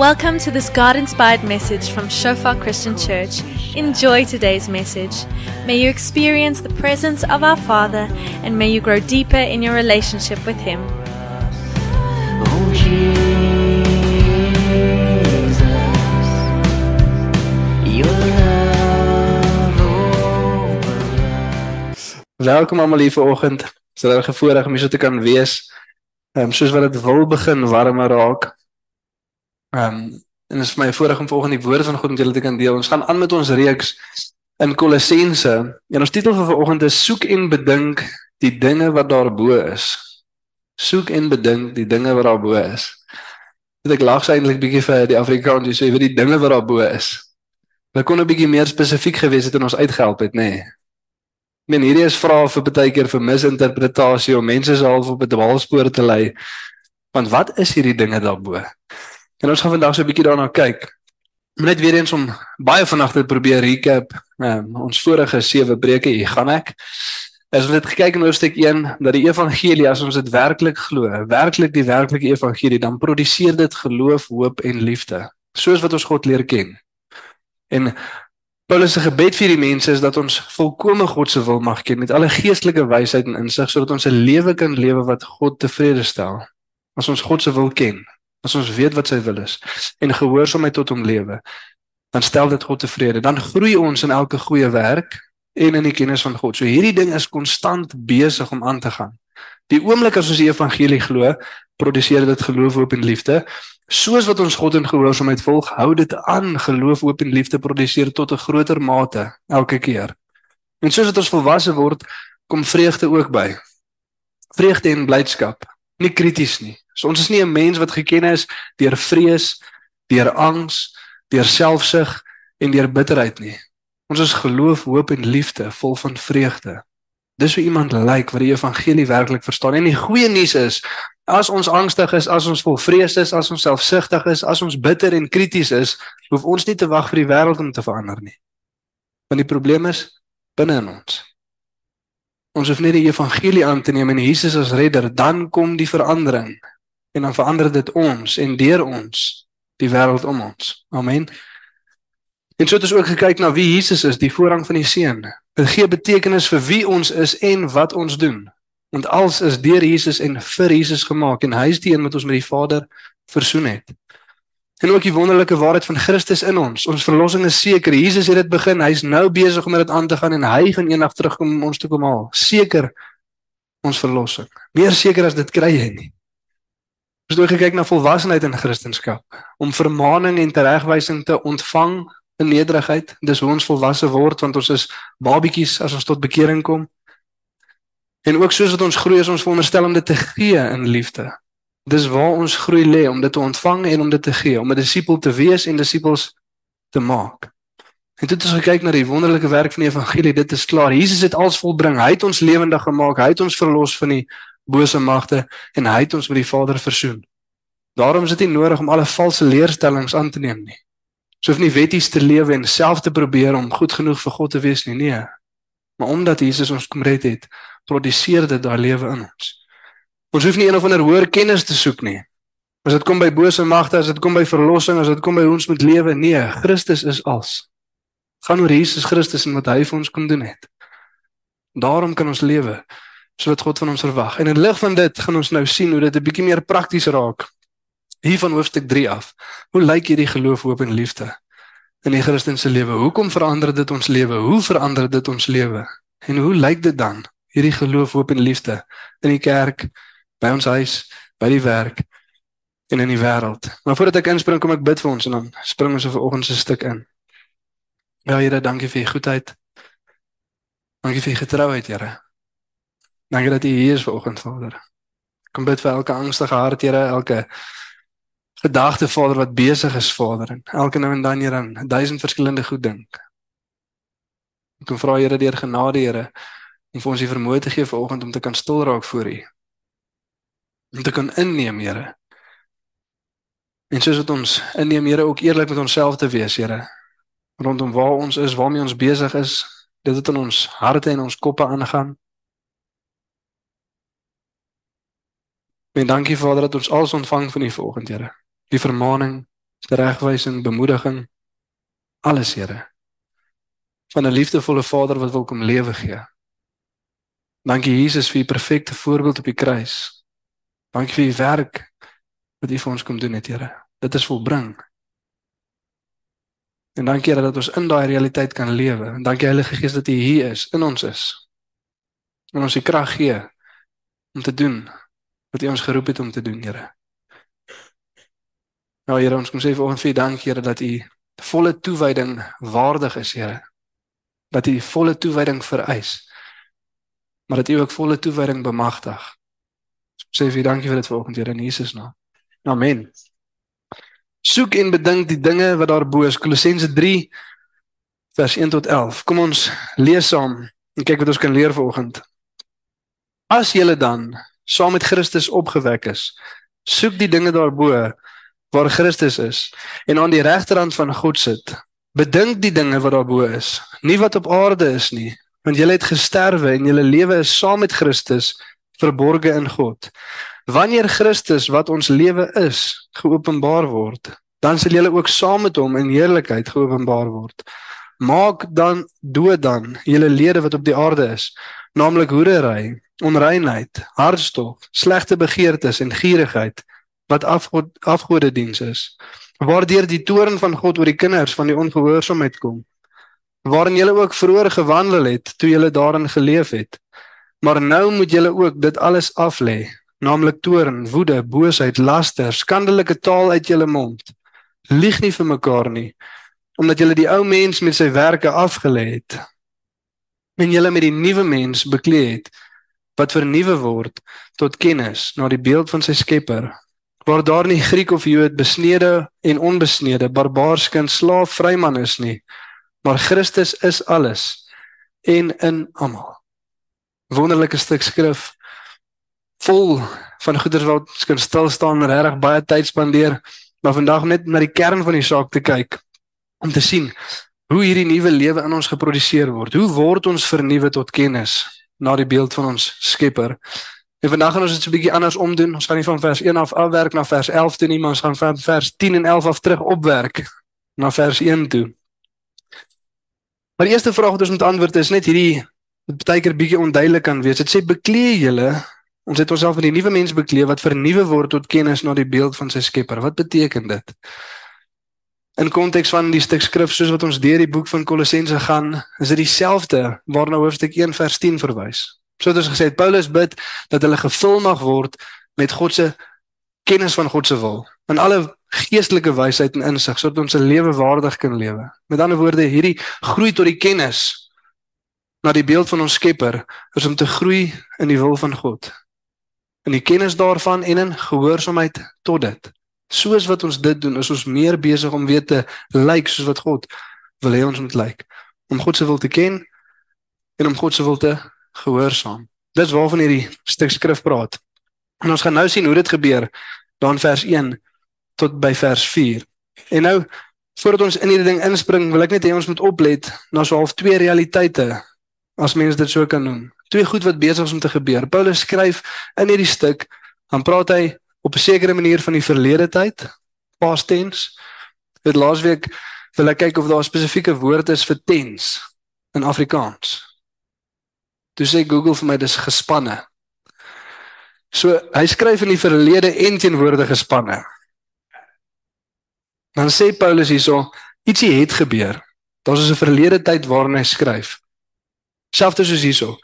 Welcome to this God inspired message from Shofar Christian Church. Enjoy today's message. May you experience the presence of our Father and may you grow deeper in your relationship with Him. Welkom almal hier vanoggend. Dis 'n regte voorreg om hier so te kan wees. Ehm um, soos wat dit wil begin warmer raak. Ehm um, en dit is vir my voorreg om vanoggend die woorde van God met julle te kan deel. Ons gaan aan met ons reeks in Kolossense. En ons titel vir vanoggend is soek en bedink die dinge wat daarbo is. Soek en bedink die dinge wat daarbo is. Dit ek lag eintlik bietjie vir die Afrikaans jy sê vir die dinge wat daarbo is. Hulle kon 'n bietjie meer spesifiek gewees het en ons uitgehelp het, nê. Nee. Ek meen hierdie is vrae vir baie keer vir misinterpretasie om mense se half op 'n dwaalspoor te lei. Want wat is hierdie dinge daarbo? En ons gaan vandag so 'n bietjie daarna kyk. Om net weer eens om baie vanaand te probeer recap um, ons vorige sewe preke hier gaan ek. As ons het gekyk in hoofstuk 1 dat die evangelie as ons dit werklik glo, werklik die werklike evangelie, dan produseer dit geloof, hoop en liefde, soos wat ons God leer ken. En Paulus se gebed vir die mense is dat ons volkome God se wil mag ken met alle geestelike wysheid en insig sodat ons 'n lewe kan lewe wat God tevrede stel. As ons God se wil ken, as ons weet wat sy wil is en gehoorsaamheid tot hom lewe, dan stel dit God tevrede. Dan groei ons in elke goeie werk en in die kennis van God. So hierdie ding is konstant besig om aan te gaan. Die oomblik as ons die evangelie glo, produseer dit geloof, hoop en liefde. Soos wat ons God in gehoorsaamheid volg, hou dit aan geloof, hoop en liefde produseer tot 'n groter mate elke keer. En soos wat ons volwasse word, kom vreugde ook by. Vreugde en blydskap, nie krities nie. So ons is nie 'n mens wat geken is deur vrees, deur angs, deur selfsug en deur bitterheid nie. Ons is geloof, hoop en liefde, vol van vreugde. Dis hoe iemand lyk wat die evangelie werklik verstaan. En die goeie nuus is, as ons angstig is, as ons vol vrees is, as ons selfsugtig is, as ons bitter en krities is, hoef ons nie te wag vir die wêreld om te verander nie. Want die probleem is binne in ons. Ons hoef net die evangelie aan te neem en Jesus as redder, dan kom die verandering. En dan verander dit ons en deur ons die wêreld om ons. Amen. En so het ons ook gekyk na wie Jesus is, die voorrang van die seun. Dit gee betekenis vir wie ons is en wat ons doen. Want alles is deur Jesus en vir Jesus gemaak en hy is die een wat ons met die Vader versoen het. En ook die wonderlike waarheid van Christus in ons. Ons verlossing is seker. Jesus het dit begin. Hy's nou besig om dit aan te gaan en hy gaan eendag terugkom om ons te kom haal. Seker ons verlossing. Meer seker as dit kry jy nie. Ons het ook gekyk na volwassenheid in Christendom, om vermaaning en teregwysing te ontvang in nederigheid. Dis hoe ons volwasse word want ons is babetjies as ons tot bekering kom. En ook soos wat ons groei, is ons veronderstel om dit te gee in liefde. Dis waar ons groei lê om dit te ontvang en om dit te gee, om 'n disipel te wees en disippels te maak. En dit is gekyk na die wonderlike werk van die evangelie. Dit is klaar. Jesus het alles volbring. Hy het ons lewendig gemaak. Hy het ons verlos van die bose magte en hy het ons met die Vader versoen. Daarom is dit nie nodig om alle valse leerstellings aan te neem nie. So hoef nie wetties te lewe en self te probeer om goed genoeg vir God te wees nie. Nee. Maar omdat Jesus ons kom red het, produseer dit daai lewe in ons. Ons hoef nie een of ander hoër kennis te soek nie. As dit kom by bose magte, as dit kom by verlossing, as dit kom by hoe ons moet lewe, nee, Christus is als. Gaan oor Jesus Christus en wat hy vir ons kom doen het. Daarom kan ons lewe soos God van ons verwag. En in lig van dit gaan ons nou sien hoe dit 'n bietjie meer prakties raak. Hier van hoofstuk 3 af. Hoe lyk hierdie geloof, hoop en liefde in die Christelike lewe? Hoekom verander dit ons lewe? Hoe verander dit ons lewe? En hoe lyk dit dan hierdie geloof, hoop en liefde in die kerk? By ons huis, by die werk en in die wêreld. Maar voordat ek inspring, kom ek bid vir ons en dan spring ons vir oggend se stuk in. Ja Here, dankie vir u goedheid. Dankie vir u getrouheid, Here. Dankie dat u hier is vanoggend, Vader. Kom bid vir elke angstige hart, Here, elke gedagte, Vader, wat besig is, Vader, en elke nou en dan hier aan duisend verskillende goed dink. Ek kom vra Here deur genade, Here, om vir ons die vermoë te gee vanoggend om te kan stil raak voor u om te kan inneem, Here. En soos wat ons inneem, Here, ook eerlik met onsself te wees, Here. Rondom waar ons is, waarmee ons besig is, dit wat in ons harte en ons koppe aangaan. En dankie Vader dat ons alles ontvang van U vanoggend, Here. Die vermaaning, teregwysing, bemoediging, alles, Here. Van 'n liefdevolle Vader wat wil kom lewe gee. Dankie Jesus vir u perfekte voorbeeld op die kruis. Dankie vir u werk wat u vir ons kom doen het, Here. Dit is volbring. En dankie Here dat ons in daai realiteit kan lewe. En dankie Heilige Gees dat u hier is, in ons is. En ons die krag gee om te doen wat u ons geroep het om te doen, Here. Nou Here, ons kom sê vanoggend vir u dankie Here dat u volle toewyding waardig is, Here. Dat u volle toewyding vereis. Maar dat u ook volle toewyding bemagtig. Sê vir dankie vir dit vanoggend, Here in Jesus naam. Amen. Soek en bedink die dinge wat daar bo is. Kolossense 3 vers 1 tot 11. Kom ons lees saam en kyk wat ons kan leer vanoggend. As julle dan saam met Christus opgewek is, soek die dinge daarbo waar Christus is en aan die regterhand van God sit. Bedink die dinge wat daarbo is, nie wat op aarde is nie, want julle het gesterwe en julle lewe is saam met Christus verborge in God. Wanneer Christus wat ons lewe is, geopenbaar word, dan sal julle ook saam met hom in heerlikheid geopenbaar word. Maak dan dood dan julle lede wat op die aarde is, naamlik hoerery, onreinheid, hartstog, slegte begeertes en gierigheid wat afgod afgodediens is. Waardeur die toorn van God oor die kinders van die ongehoorsaamheid kom. Waarin julle ook vroeër gewandel het toe julle daarin geleef het. Maar nou moet julle ook dit alles aflê, naamlik toorn, woede, boosheid, laster, skandelike taal uit julle mond. Lieg nie vir mekaar nie, omdat julle die ou mens met sy werke afgelê het en julle met die nuwe mens bekleed het wat vernuwe word tot kennis na die beeld van sy Skepper. Waar daar nie Griek of Jood, besnede en onbesnede, barbaars kind, slaaf, vryman is nie, maar Christus is alles en in almal. Wonderlike stuk skrif vol van goeders wat ons kan stil staan en regtig baie tyd spandeer, maar vandag net na die kern van die saak te kyk om te sien hoe hierdie nuwe lewe in ons geproduseer word. Hoe word ons vernuwe tot kennis na die beeld van ons Skepper? En vandag gaan ons dit so 'n bietjie anders omdoen. Ons gaan nie van vers 1 af afwerk na vers 11 toe nie, maar ons gaan van vers 10 en 11 af terug opwerk na vers 1 toe. Maar die eerste vraag wat ons moet antwoord is net hierdie wat baie keer bietjie onduidelik kan wees. Dit sê bekleë julle Ons het onsself met die nuwe mens bekleed wat vernuwe word tot kennis na die beeld van sy Skepper. Wat beteken dit? In konteks van die stuk skrif soos wat ons deur die boek van Kolossense gaan, is dit dieselfde waarna hoofstuk 1 vers 10 verwys. So het ons gesê Paulus bid dat hulle gevul mag word met God se kennis van God se wil in alle geestelike wysheid en insig sodat ons 'n lewe waardig kan lewe. Met ander woorde, hierdie groei tot die kennis na die beeld van ons Skepper is om te groei in die wil van God in die kennis daarvan en in gehoorsaamheid tot dit. Soos wat ons dit doen, is ons meer besig om weet te lyk soos wat God wil hê ons moet lyk. Om God se wil te ken en om God se wil te gehoorsaam. Dis waarvan hierdie stuk skrif praat. En ons gaan nou sien hoe dit gebeur dan vers 1 tot by vers 4. En nou voordat ons in hierdie ding inspring, wil ek net hê ons moet oplet na so half twee realiteite as mens dit so kan noem twee goed wat besig is om te gebeur. Paulus skryf in hierdie stuk, dan praat hy op 'n sekere manier van die verlede tyd, past tense. Dit laasweek wil ek kyk of daar 'n spesifieke woord is vir tense in Afrikaans. Toe sê Google vir my dis gespanne. So hy skryf in die verlede en teenwoordige spanne. Dan sê Paulus hierso, ietsie het gebeur. Daar's 'n verlede tyd waarin hy skryf. Selfs soos hierso.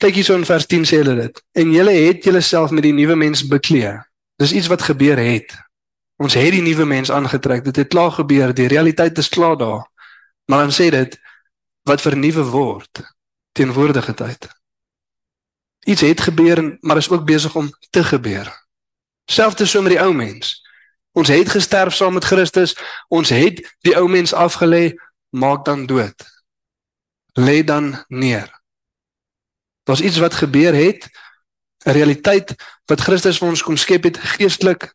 Kyk hierso in vers 10 sê hulle dit. En julle het julleself met die nuwe mens bekleë. Dis iets wat gebeur het. Ons het die nuwe mens aangetrek. Dit het klaar gebeur. Die realiteit is klaar daar. Maar dan sê dit wat vernuwe word teenwoordige tyd. Iets het gebeur maar is ook besig om te gebeur. Selfs so met die ou mens. Ons het gesterf saam met Christus. Ons het die ou mens afgelê, maak dan dood lê dan neer. Daar's iets wat gebeur het, 'n realiteit wat Christus vir ons kom skep het geestelik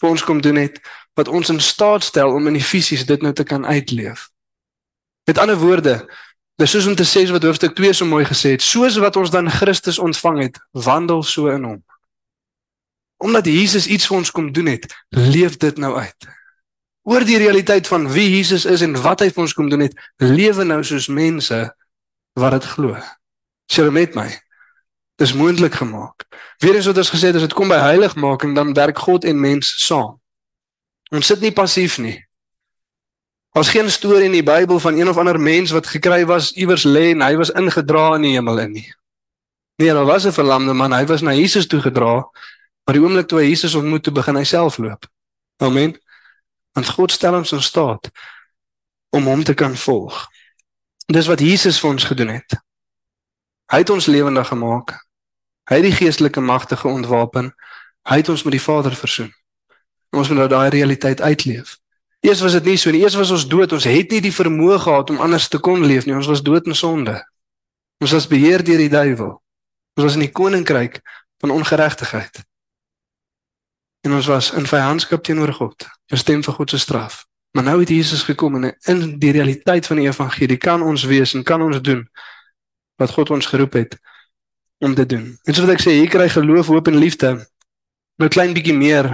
vir ons kom doen het wat ons in staat stel om in die fisies dit nou te kan uitleef. Met ander woorde, dis soos om te sê wat hoofstuk 2 so mooi gesê het, soos wat ons dan Christus ontvang het, wandel so in hom. Omdat Jesus iets vir ons kom doen het, leef dit nou uit. oor die realiteit van wie Jesus is en wat hy vir ons kom doen het, lewe nou soos mense wat dit glo. Sê jy met my? Dis moontlik gemaak. Weerens wat ons gesê het, as dit kom by heiligmaking, dan werk God en mens saam. Ons sit nie passief nie. Daar's geen storie in die Bybel van een of ander mens wat gekry was iewers lê en hy was ingedra in die hemel in nie. Nee, daar was 'n verlamde man, hy was na Jesus toe gedra, maar die oomblik toe hy Jesus ontmoet, toe begin hy self loop. Amen. Want God stel ons in staat om hom te kan volg. Dis wat Jesus vir ons gedoen het. Hy het ons lewendig gemaak. Hy het die geestelike magte geontwapen. Hy het ons met die Vader versoen. Ons moet nou daai realiteit uitleef. Eers was dit nie so nie. Eers was ons dood. Ons het nie die vermoë gehad om anders te kon leef nie. Ons was dood in sonde. Ons was beheer deur die duiwel. Ons was in die koninkryk van ongeregtigheid. En ons was in vyandskap teenoor God. Bestem vir God se straf. Maar nou het Jesus gekom en in die realiteit van die evangelie kan ons wees en kan ons doen wat God ons geroep het om te doen. En so wat ek sê, hier kry geloof, hoop en liefde 'n klein bietjie meer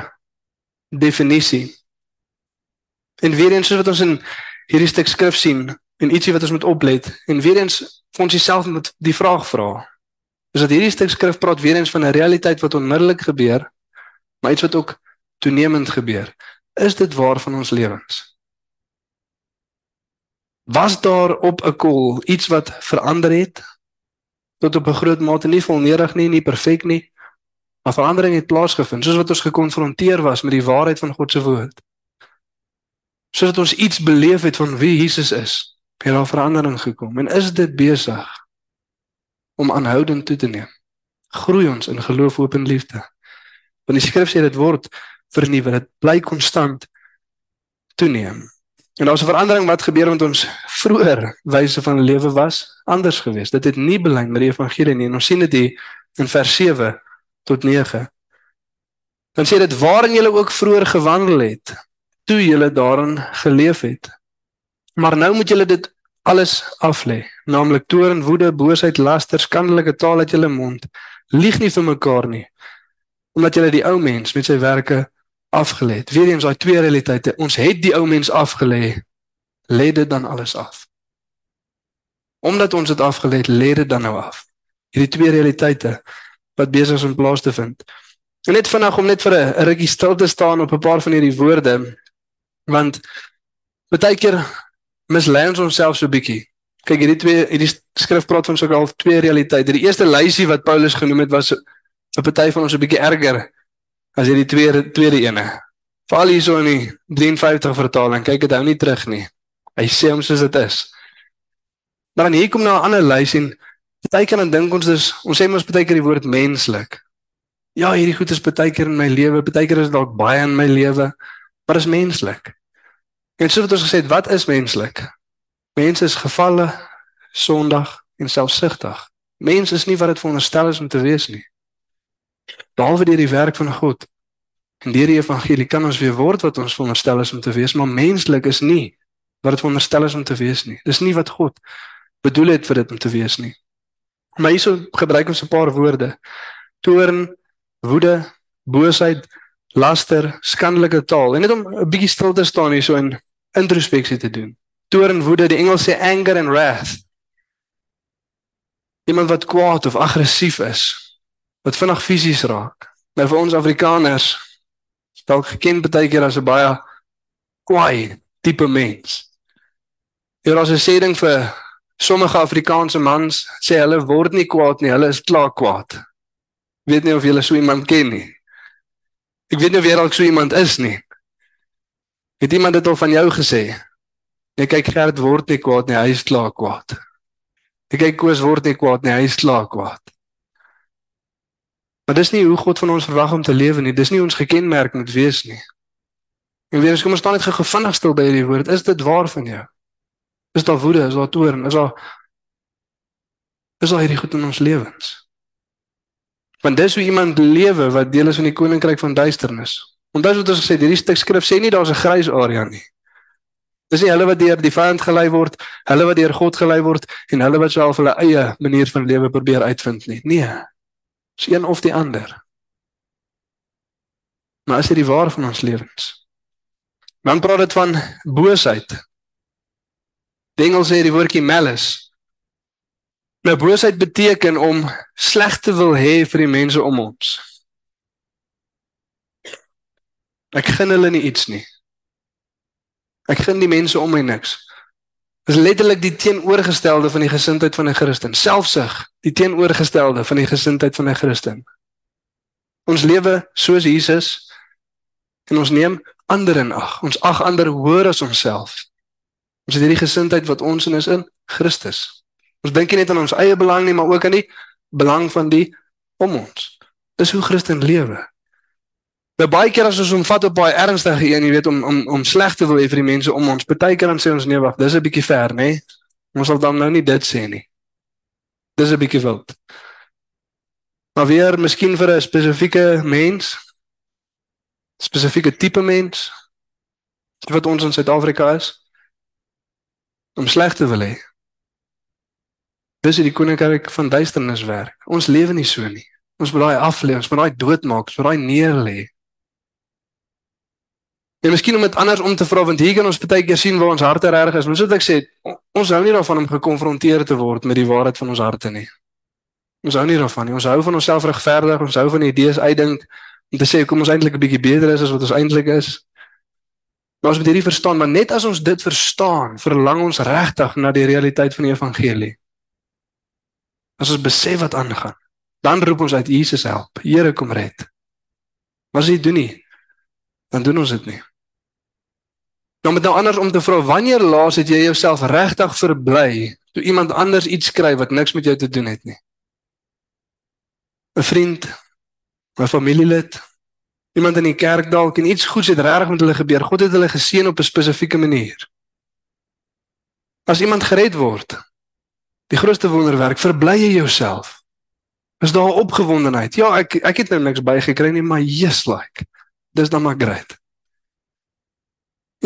definisie. En weer eens soos wat ons in hierdie stuk skrif sien en ietsie wat ons moet oplet en weer eens vir ons self moet die vraag vra. Is dat hierdie stuk skrif praat weer eens van 'n realiteit wat onmiddellik gebeur, maar iets wat ook toenemend gebeur. Is dit waar van ons lewens? Was daar op 'n kol iets wat verander het? Tot op 'n groot mate nie volnedig nie, nie perfek nie. Maar verandering het plaasgevind, soos wat ons gekonfronteer was met die waarheid van God se woord. Soos dat ons iets beleef het van wie Jesus is, het daar verandering gekom en is dit besig om aanhoudend toe te neem. Groei ons in geloof, hoop en liefde. Want die skrif sê dit word vernuwe, dit bly konstant toeneem. En daar's 'n verandering wat gebeur met ons vroeër wyse van lewe was anders geweest. Dit het nie belyn met die evangelie nie. En ons sien dit hier in vers 7 tot 9. Dan sê dit waarin julle ook vroeër gewandel het, toe julle daarin geleef het. Maar nou moet julle dit alles aflê, naamlik toorn, woede, boosheid, laster, skandelike taal uit julle mond. Lieg nie vir mekaar nie, omdat julle die ou mens met sy werke afgelê het. Weereens daai twee realiteite. Ons het die ou mens afgelê. Lê dit dan alles af. Omdat ons dit afgelê het, lê dit dan nou af. Hierdie twee realiteite wat besig is om plaas te vind. En net vanaand om net vir 'n rukkie stil te staan op 'n paar van hierdie woorde want baie keer mislei ons onsself so bietjie. Kyk hierdie twee hierdie skrif praat van so 'n half twee realiteite. Die eerste lysie wat Paulus genoem het was 'n party van ons 'n bietjie erger as hierdie tweede tweede ene. Val hierso in die 53 vertaling, kyk dit hou nie terug nie. Hy sê hom soos dit is. Dan hier kom nou 'n ander lys en baie keer dan dink ons dis ons sê mos baie keer die woord menslik. Ja, hierdie goed is baie keer in my lewe, baie keer is dalk baie in my lewe, maar is menslik. En so wat ons gesê het, wat is menslik? Mense is gevalle, sondig en selfsugtig. Mens is nie wat dit veronderstel is om te wees nie. Behalwe deur die werk van God en deur die evangelie kan ons weer word wat ons veronderstel is om te wees, maar menslik is nie wat dit veronderstel is om te wees nie. Dis nie wat God bedoel het vir dit om te wees nie. Maar hierso gebruik ons 'n paar woorde. Toorn, woede, boosheid, laster, skandelike taal. En net om 'n bietjie stil te staan hierso en introspeksie te doen. Toorn, woede, die Engels sê anger and wrath. Iemand wat kwaad of aggressief is, wat vinnig fisies raak. Nou vir ons Afrikaners dalk geken baie keer as 'n baie kwaai tipe mens. Hier is 'n sê ding vir sommige Afrikaanse mans sê hulle word nie kwaad nie, hulle is klaar kwaad. Weet nie of jy so iemand ken nie. Ek weet nie of jy dalk so iemand is nie. Het iemand dit al van jou gesê? Jy kyk Gert word nie kwaad nie, hy is klaar kwaad. Jy kyk Koos word nie kwaad nie, hy is klaar kwaad. Maar dis nie hoe God van ons verwag om te lewe nie. Dis nie ons gekenmerk moet wees nie. En weer eens kom ons staan net gou vinnig stil by hierdie woord. Is dit waar van jou? Is daar woede, is daar toorn, is daar is daar hierdie goed in ons lewens? Want dis hoe iemand lewe wat deel is van die koninkryk van duisternis. Onthou wat ons gesê het, hierdie stuk skrif sê nie daar's 'n grys area nie. Dis nie hulle wat deur die vyand gelei word, hulle wat deur God gelei word en hulle wat self hulle eie manier van lewe probeer uitvind nie. Nee. Dis een of die ander. Maar as dit die waar van ons lewens. Dan praat dit van boosheid. Die Engels sê die woordjie malice. Nou boosheid beteken om sleg te wil hê vir die mense om ons. Ek gun hulle nie iets nie. Ek gun die mense om my niks. Is letterlik die teenoorgestelde van die gesindheid van 'n Christen. Selfsug, die teenoorgestelde van die gesindheid van 'n Christen. Ons lewe soos Jesus en ons neem ander in ag. Ons ag ander hoër as onsself. Ons het hierdie gesindheid wat ons in is in Christus. Ons dink nie net aan ons eie belang nie, maar ook aan die belang van die om ons. Dis hoe Christen lewe. Nou baie keer as ons hom vat op baie ernstige een, jy weet om om om sleg te wil hê vir die mense om ons. Partykeer dan sê ons nee, wag, dis 'n bietjie ver, nê? Nee? Ons sal dan nou nie dit sê nie. Dis 'n bietjie wild. Maar weer miskien vir 'n spesifieke mens, spesifieke tipe mens wat ons in Suid-Afrika is om sleg te wil hê. Dis die koninkryk van duisternis werk. Ons lewe nie so nie. Ons moet daai aflê, ons moet daai doodmaak, ons moet daai neerlê. En miskien om dit anders om te vra want hier kan ons baie keer sien waar ons harte reg is. Ons moet ek sê ons hou nie daarvan om gekonfronteer te word met die waarheid van ons harte nie. Ons hou nie daarvan nie. Ons hou van onsself regverdig, ons hou van idees uitdink om te sê kom ons eintlik 'n bietjie beter is as wat ons eintlik is. Maar ons moet hierdie verstaan, maar net as ons dit verstaan, verlang ons regtig na die realiteit van die evangelie. As ons besef wat aangaan, dan roep ons uit Jesus help. Here kom red. Maar as jy doen nie, dan doen ons dit nie. Nou met nou anders om te vra, wanneer laas het jy jouself regtig verbly toe iemand anders iets skryf wat niks met jou te doen het nie? 'n Vriend, 'n familielid, iemand in die kerk dalk en iets goeds het regtig met hulle gebeur. God het hulle geseën op 'n spesifieke manier. As iemand gered word, die grootste wonderwerk, verbly jy jouself. Is daar opgewondenheid? Ja, ek ek het nou niks bygekry nie, maar yes like. Dis dan maar great.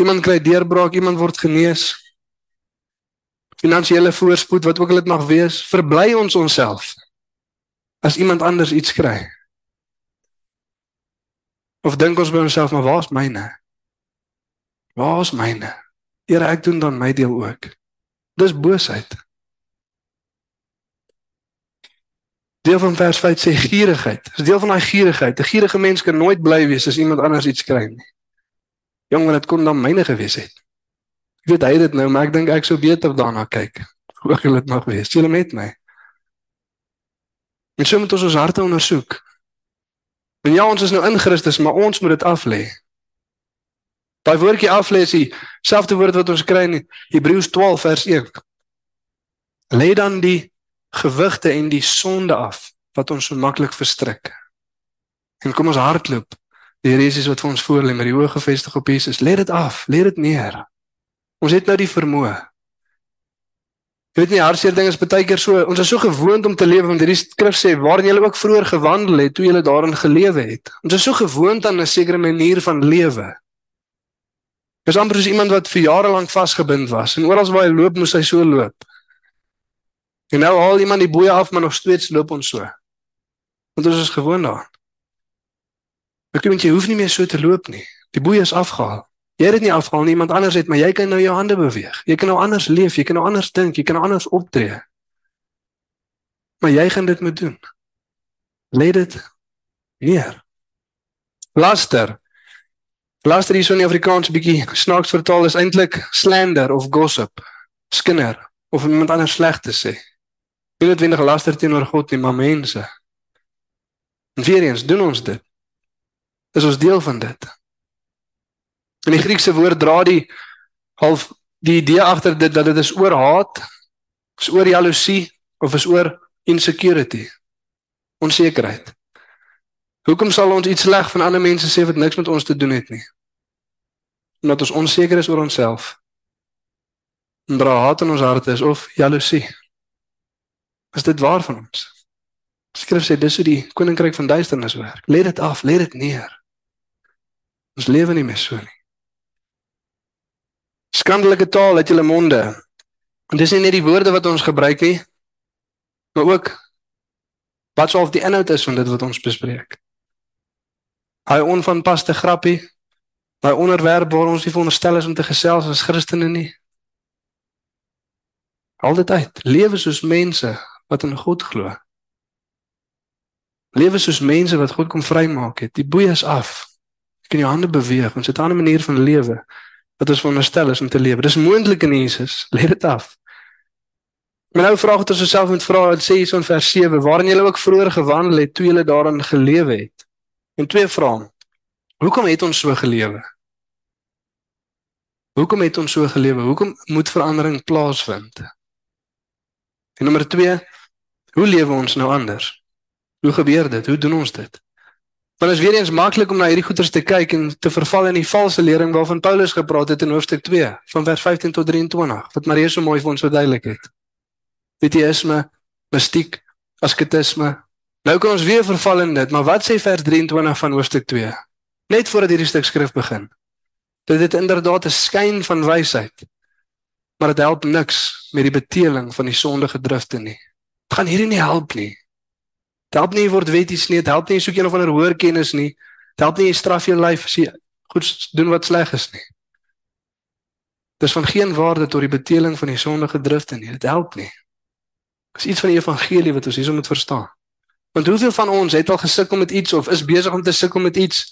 Iemand kry deurbraak, iemand word genees. Finansiële voorspoed, wat ook al dit mag wees, verbly ons onsself. As iemand anders iets kry. Of dink ons by onsself, maar waar is myne? Waar is myne? Here, ek doen dan my deel ook. Dis boosheid. Deel van vers 5 sê gierigheid. Dis deel van daai gierigheid. 'n Gierige mens kan nooit bly wees as iemand anders iets kry nie. Jong, wat dit kon dan myne gewees het. Ek weet hy het dit nou, maar ek dink ek sou beter daarna kyk. Hoe gaan dit nog wees? Julle met my. En so moet ons ons harte ondersoek. En ja, ons is nou in Christus, maar ons moet dit af lê. Daai woordjie af lê is dieselfde woord wat ons kry in Hebreërs 12 vers 1. Lê dan die gewigte en die sonde af wat ons so maklik verstrik. En kom ons hardloop Die Here Jesus wat vir ons voor lê met die oë gefestig op Jesus, lê dit af, lê dit neer. Ons het nou die vermoë. Jy weet nie hartseer ding is baie keer so, ons is so gewoond om te lewe want hierdie skrif sê waarin jy ook vroeër gewandel het toe jy daarin gelewe het. Ons is so gewoond aan 'n sekere manier van lewe. Dis amper soos iemand wat vir jare lank vasgebind was en oral waar hy loop moes hy so loop. En nou haal iemand die boeye af maar nog steeds loop ons so. Want ons is gewoond daaraan. Ek dink jy hoef nie meer so te loop nie. Die boei is afgehaal. Jy het dit nie afgehaal nie, iemand anders het, maar jy kan nou jou hande beweeg. Jy kan nou anders leef, jy kan nou anders dink, jy kan nou anders optree. Maar jy gaan dit moet doen. Lê dit neer. Laster. Laster hier so in Afrikaans 'n bietjie snaaks vertaal is eintlik slander of gossip. Skinder of iemand anders sleg te sê. Nie noodwendig laster teenoor God nie, maar mense. En weer eens doen ons dit. Is ons deel van dit? In die Griekse woord dra die half die idee agter dit dat dit is oor haat, is oor jaloesie of is oor insecurity. Onsekerheid. Hoekom sal ons iets sleg van ander mense sê wat niks met ons te doen het nie? Omdat ons onseker is oor onsself. En dra haat in ons harte is of jaloesie. Is dit waar van ons? Skrif sê dis hoe die koninkryk van duisternis werk. Lê dit af, lê dit neer. Ons lewe nie meer so nie. Skandelike taal uit julle monde. En dis nie net die woorde wat ons gebruik nie, maar ook wat sou of die inhoud is van dit wat ons bespreek. Hy onvanpaste grappie Daai onderwerp waar ons nie veronderstel is om te gesels as Christene nie. Altyd uit. Lewe soos mense wat in God glo. Lewe soos mense wat God kom vrymaak het. Die boeie is af. Kan jou hande beweeg. Ons het 'n ander manier van lewe wat ons veronderstel is om te lewe. Dis moontlik in Jesus. Let dit af. Maar nou vra ek tot jouself met vra wat sê hierson vers 7 waarin jy ook vroeër gewandel het toe jy daarin gelewe het. En twee vrae. Hoekom het ons so gelewe? Hoekom het ons so gelewe? Hoekom moet verandering plaasvind? En nommer 2, hoe lewe ons nou anders? Hoe gebeur dit? Hoe doen ons dit? Want is weer eens maklik om na hierdie goeters te kyk en te verval in die valse lering waarvan Paulus gepraat het in hoofstuk 2 van vers 15 tot 23 wat Maria so mooi vir ons verduidelik het. Witieisme, mistiek, asketisme. Nou kan ons weer verval in dit, maar wat sê vers 23 van hoofstuk 2? Net voordat hierdie stuk skrif begin. Dit het inderdaad 'n skyn van wysheid. Maar dit help niks met die beteeling van die sondige drifte nie. Dit gaan hierdie nie help nie. Dit help nie word wetties nie, dit help nie soek een of ander hoër kennis nie. Dit help nie jy straf jou lyf as jy goed doen wat sleg is nie. Dis van geen waarde tot die beteeling van die sondige drifte nie. Dit help nie. Dis iets van die evangelie wat ons hierso moet verstaan. Want hoeveel van ons het al gesukkel met iets of is besig om te sukkel met iets?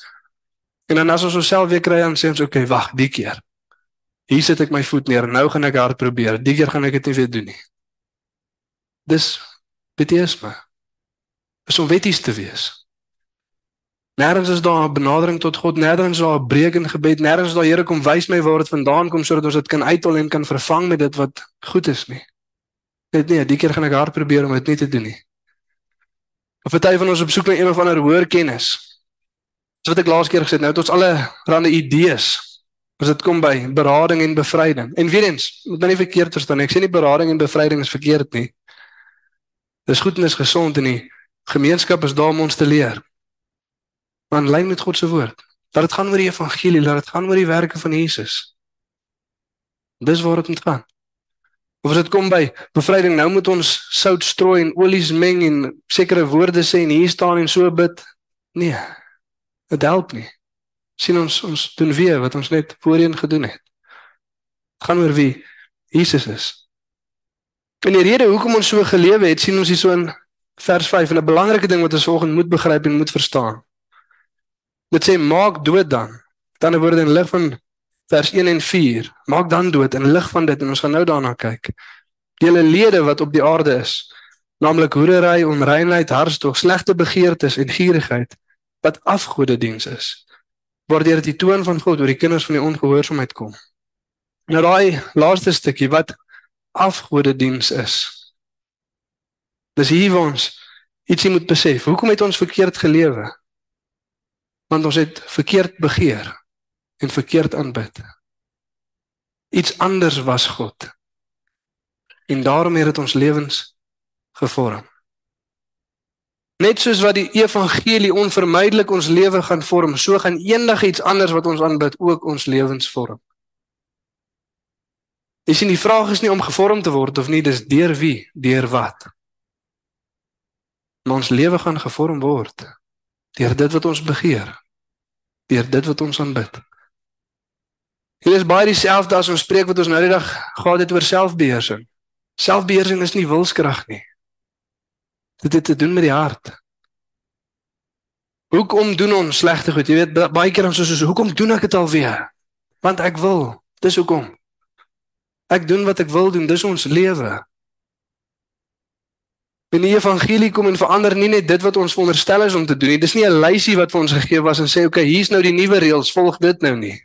En dan as ons osself weer kry en sê ons, "Oké, okay, wag, die keer. Hier sit ek my voet neer. Nou gaan ek hard probeer. Die keer gaan ek dit weer doen nie." Dis beteesme is om wetties te wees. Nêrens is daar 'n benadering tot God, nêrens is daar 'n breek in gebed, nêrens is daar Here kom wys my waar dit vandaan kom sodat ons dit kan uithaal en kan vervang met dit wat goed is nie. Net nee, die keer gaan ek hard probeer om dit nie te doen nie. Of party van ons op soek na een of ander hoër kennis. So wat ek laas keer gesê het, nou het ons alle rande idees as dit kom by berading en bevryding. En weer eens, moet nou nie verkeerd verstaan nie. Ek sê nie berading en bevryding is verkeerd nie. Dis goed en is gesond en nie Gemeenskap is daar om ons te leer. Maar lyn met God se woord. Dat dit gaan oor die evangelie, dat dit gaan oor die werke van Jesus. Dis waar dit moet gaan. Of as dit kom by bevryding, nou moet ons sout strooi en olies meng en sekere woorde sê en hier staan en so bid. Nee. Dit help nie. sien ons ons doen weer wat ons net voorheen gedoen het. Dit gaan oor wie Jesus is. En die rede hoekom ons so gelewe het, sien ons hier so in vers 5 en 'n belangrike ding wat ons vanoggend moet begryp en moet verstaan. Dit sê maak dood dan. Dan word in lig van vers 1 en 4. Maak dan dood in lig van dit en ons gaan nou daarna kyk. Julle lede wat op die aarde is, naamlik hoerery, onreinheid, hartstog, slegte begeertes en gierigheid wat afgode diens is. Waardeur dit die toon van God oor die kinders van die ongehoorsaamheid kom. Nou daai laaste stukkie wat afgode diens is. Dis hier waar ons ietsie moet besef. Hoekom het ons verkeerd gelewe? Want ons het verkeerd begeer en verkeerd aanbid. Iets anders was God. En daarom het dit ons lewens gevorm. Net soos wat die evangelie onvermydelik ons lewe gaan vorm, so gaan enigiets anders wat ons aanbid ook ons lewens vorm. Dis nie die vraag is nie om gevorm te word of nie, dis deur wie, deur wat. Maar ons lewe gaan gevorm word deur dit wat ons begeer. Deur dit wat ons aanbid. Hier is baie dieselfde as ons spreek wat ons nou die dag gehad het oor selfbeheersing. Selfbeheersing is nie wilskrag nie. Dit het te doen met die hart. Hoekom doen ons slegte goed? Jy weet baie keer ons is so hoekom doen ek dit alweer? Want ek wil. Dis hoekom. Ek doen wat ek wil doen. Dis ons lewe. En die evangelie kom en verander nie net dit wat ons veronderstel is om te doen nie. Dis nie 'n lysie wat vir ons gegee was en sê okay, hier's nou die nuwe reëls, volg dit nou nie.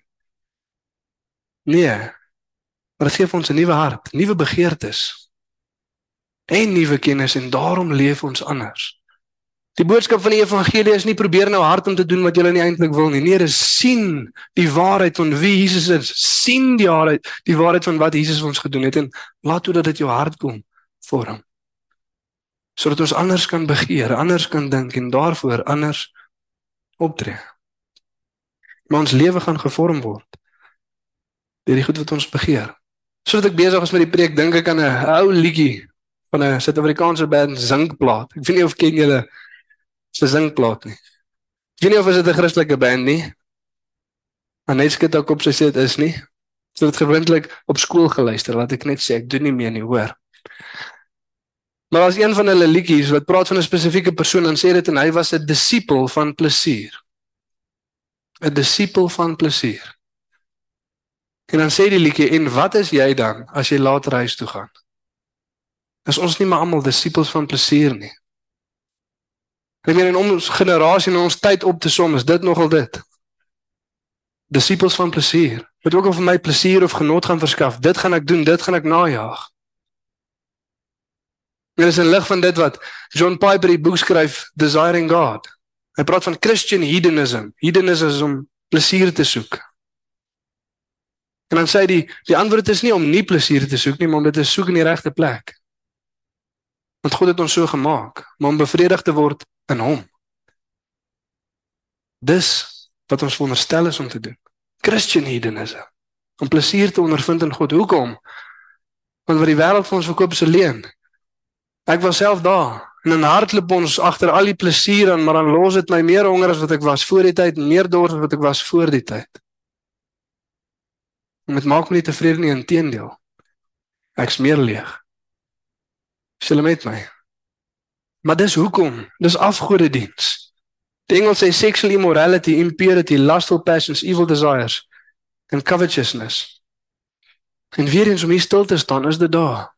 Nee. Maar dit gee vir ons 'n nuwe hart, nuwe begeertes. En nuwe kennis en daarom leef ons anders. Die boodskap van die evangelie is nie probeer nou hard om te doen wat jy nie eintlik wil nie. Nee, dis sien die waarheid van wie Jesus is. sien die waarheid, die waarheid van wat Jesus vir ons gedoen het en laat toe dat dit jou hart kom vorm sodat ons anders kan begeer, anders kan dink en daarvoor anders optree. Maar ons lewe gaan gevorm word deur die goed wat ons begeer. Sodat ek besig is met die preek, dink ek aan 'n ou liedjie van 'n Suid-Afrikaanse band Zinkplaat. Ek weet nie of ken julle se Zinkplaat nie. Ek weet nie of dit 'n Christelike band nie. Maar net skud ek op sy sê dit is nie. So dit gewoonlik op skool geluister, laat ek net sê ek doen nie meer nie, hoor. Maar as een van hulle liedjies wat praat van 'n spesifieke persoon en sê dit en hy was 'n disipel van plesier. 'n Disipel van plesier. En dan sê die liedjie en wat is jy dan as jy later huis toe gaan? Is ons nie maar almal disipels van plesier nie? Ek meen in ons generasie en ons tyd op te som is dit nogal dit. Disipels van plesier. Wat ook al vir my plesier of genot gaan verskaf, dit gaan ek doen, dit gaan ek najag. Dit is 'n lig van dit wat John Piper die boek skryf Desiring God. Hy praat van Christian hedonism. Hedonism is om plesier te soek. En dan sê hy die die antwoord is nie om nie plesier te soek nie, maar om dit te soek in die regte plek. Want God het ons so gemaak, maar om bevredig te word in hom. Dis wat ons veronderstel is om te doen. Christian hedonism. Om plesier te ondervind in God. Hoekom? Want wat die wêreld vir ons verkoop is 'n leuen. Ek was self daar en in hardloop ons agter al die plesier en maar dan los dit my meer honger as wat ek was voor die tyd, meer dors as wat ek was voor die tyd. En dit maak my nie tevrede nie, inteendeel. Ek's meer leeg. Stel met my. Maar dis hoekom? Dis afgodediens. Die Engels sê sexual immorality, impurity, lustful passions, evil desires and covetousness. En weer eens om hier stil te staan, is dit daar.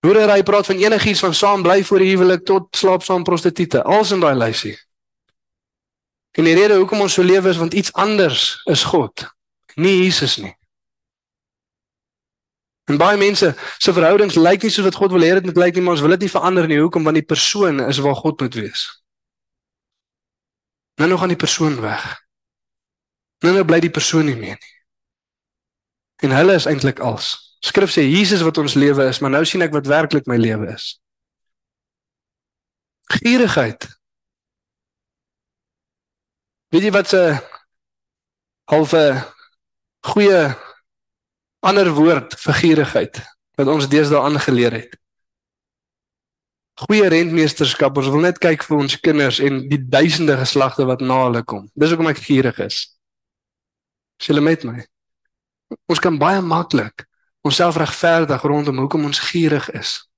Hoor hy praat van enigiets van saam bly voor die huwelik tot slaap saam prostituie. Als in daai lysie. En die rede hoekom ons so lewe is want iets anders is God, nie Jesus nie. En baie mense se verhoudings lyk nie soos wat God wil hê dit moet lyk nie, maar ons wil dit nie verander nie. Hoekom? Want die persoon is waar God moet wees. Nou nou gaan die persoon weg. Nou nou bly die persoon nie meer nie. En hulle is eintlik als Skrif sê Jesus wat ons lewe is, maar nou sien ek wat werklik my lewe is. Gierigheid. Weet jy wat 'n halfe goeie ander woord vir gierigheid wat ons deesdae aangeleer het? Goeie rentmeesterskap. Ons wil net kyk vir ons kinders en die duisende geslagte wat na hulle kom. Dis hoekom ek gierig is. Sê hulle met my. Ons kan baie maklik onsself regverdig rondom hoekom ons gierig is.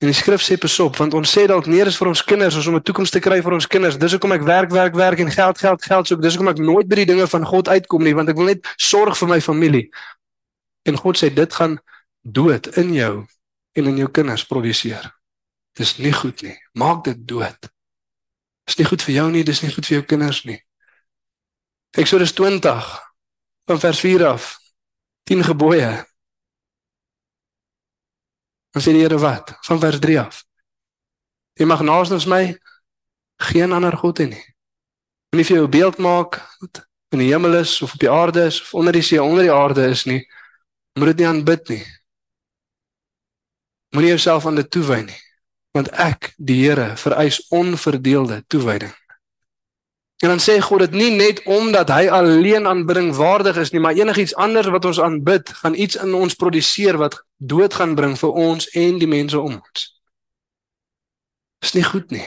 En die skrif sê besop want ons sê dalk neer is vir ons kinders om 'n toekoms te kry vir ons kinders. Dis hoekom ek werk, werk, werk en geld, geld, geld soek. Dis hoekom ek nooit by die dinge van God uitkom nie want ek wil net sorg vir my familie. En God sê dit gaan dood in jou en in jou kinders produseer. Dis nie goed nie. Maak dit dood. Dis nie goed vir jou nie, dis nie goed vir jou kinders nie. Eksodus 20 van vers 4 af 10 gebooie. Dan sê die Here wat? Van vers 3 af. Jy mag naasens my geen ander god hê nie. Moenie vir jou beeld maak wat in die hemel is of op die aarde is of onder die see onder die aarde is nie. Moet dit nie aanbid nie. Moenie jouself aan dit toewy nie, want ek, die Here, vereis onverdeelde toewyding. En dan sê God dit nie net omdat hy alleen aanbidding waardig is nie, maar enigiets anders wat ons aanbid, gaan iets in ons produseer wat dood gaan bring vir ons en die mense om ons. Dis nie goed nie.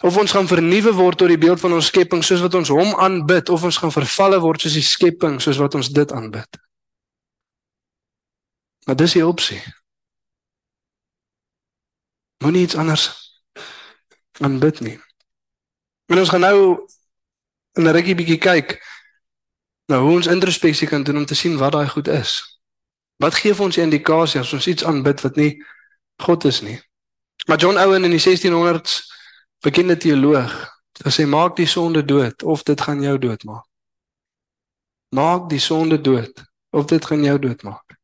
Of ons gaan vernuwe word tot die beeld van ons skepping soos wat ons hom aanbid of ons gaan vervalle word soos die skepping soos wat ons dit aanbid. Maar dis die opsie. Moenie iets anders aanbid nie. En ons gaan nou in 'n rukkie bietjie kyk nou hoe ons introspeksie kan doen om te sien wat daai goed is. Wat gee vir ons 'n indikasie as ons iets aanbid wat nie God is nie? Maar John Owen in die 1600s bekende teoloog het gesê maak die sonde dood of dit gaan jou doodmaak. Maak die sonde dood of dit gaan jou doodmaak.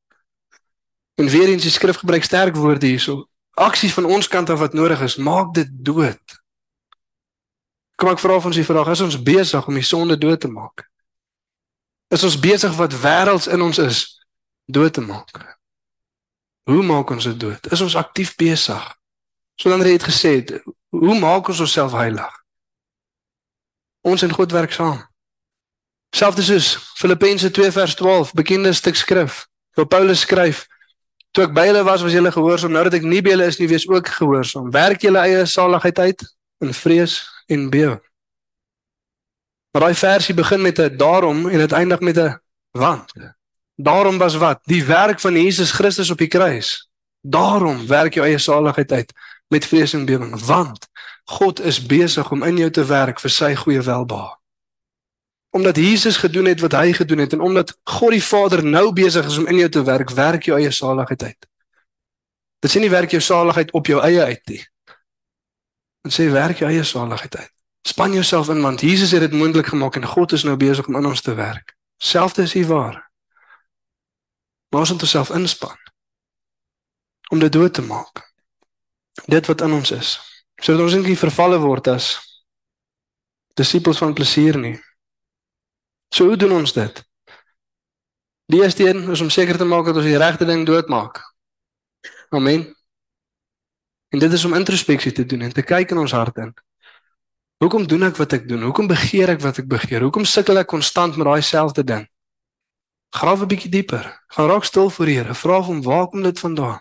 En weer eens die skrif gebruik sterk woorde hierso. Aksies van ons kant af wat nodig is, maak dit dood. Kom ek vra van ons die vraag, is ons besig om die sonde dood te maak? Is ons besig wat wêrelds in ons is dood te maak? Hoe maak ons dit dood? Is ons aktief besig? So dan het gesê, hoe maak ons onsself heilig? Ons en God werk saam. Selfs soos Filippense 2 vers 12, bekende stuk skrif, waar Paulus skryf, toe ek by julle was, was julle gehoorsaam, nou dat ek nie by julle is nie, wees ook gehoorsaam. Werk julle eie saligheid uit in vrees en bewe. Maar daai versie begin met 'n daarom en dit eindig met 'n want. Daarom was wat? Die werk van Jesus Christus op die kruis. Daarom werk jou eie saligheid uit met vrees en bewering, want God is besig om in jou te werk vir sy goeie welbehae. Omdat Jesus gedoen het wat hy gedoen het en omdat God die Vader nou besig is om in jou te werk, werk jou eie saligheid uit. Dit sê nie werk jou saligheid op jou eie uit nie. Dit sê werk jou eie saligheid uit. Span jouself in want Jesus het dit moontlik gemaak en God is nou besig om in ons te werk. Selfde is hier waar. Maar ons moet onsself inspann om dit dood te maak. Dit wat in ons is. Sodat ons nie vervalle word as disippels van plesier nie. So hoe doen ons dit? Die eerste een is om seker te maak dat ons die regte ding doodmaak. Amen. En dit is om introspeksie te doen en te kyk in ons hart in. Hoekom doen ek wat ek doen? Hoekom begeer ek wat ek begeer? Hoekom sukkel ek konstant met daai selfde ding? Grawe 'n bietjie dieper. Gaan raak stil voor die Here. Vra hom waar kom dit vandaan?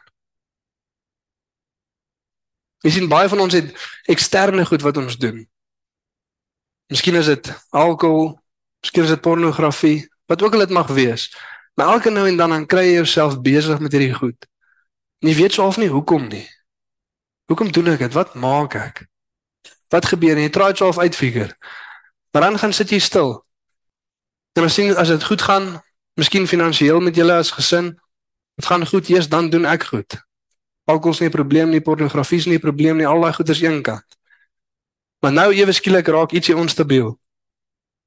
Ons sien baie van ons het eksterne goed wat ons doen. Miskien is dit alkohol, miskien is dit pornografie, wat ook al dit mag wees. Maar elke nou en dan dan kry jy jouself besig met hierdie goed. En jy weet self nie hoekom nie. Hoekom doen ek dit? Wat maak ek? Wat gebeur? Jy try self uitfigure. Maar dan gaan sit jy stil. En as sien as dit goed gaan, miskien finansiëel met julle as gesin, dit gaan goed, eers dan doen ek goed. Alkohol is nie 'n probleem nie, pornografie is nie 'n probleem nie, al daai goeders eenkant. Maar nou ewe skielik raak ietsie onstabiel.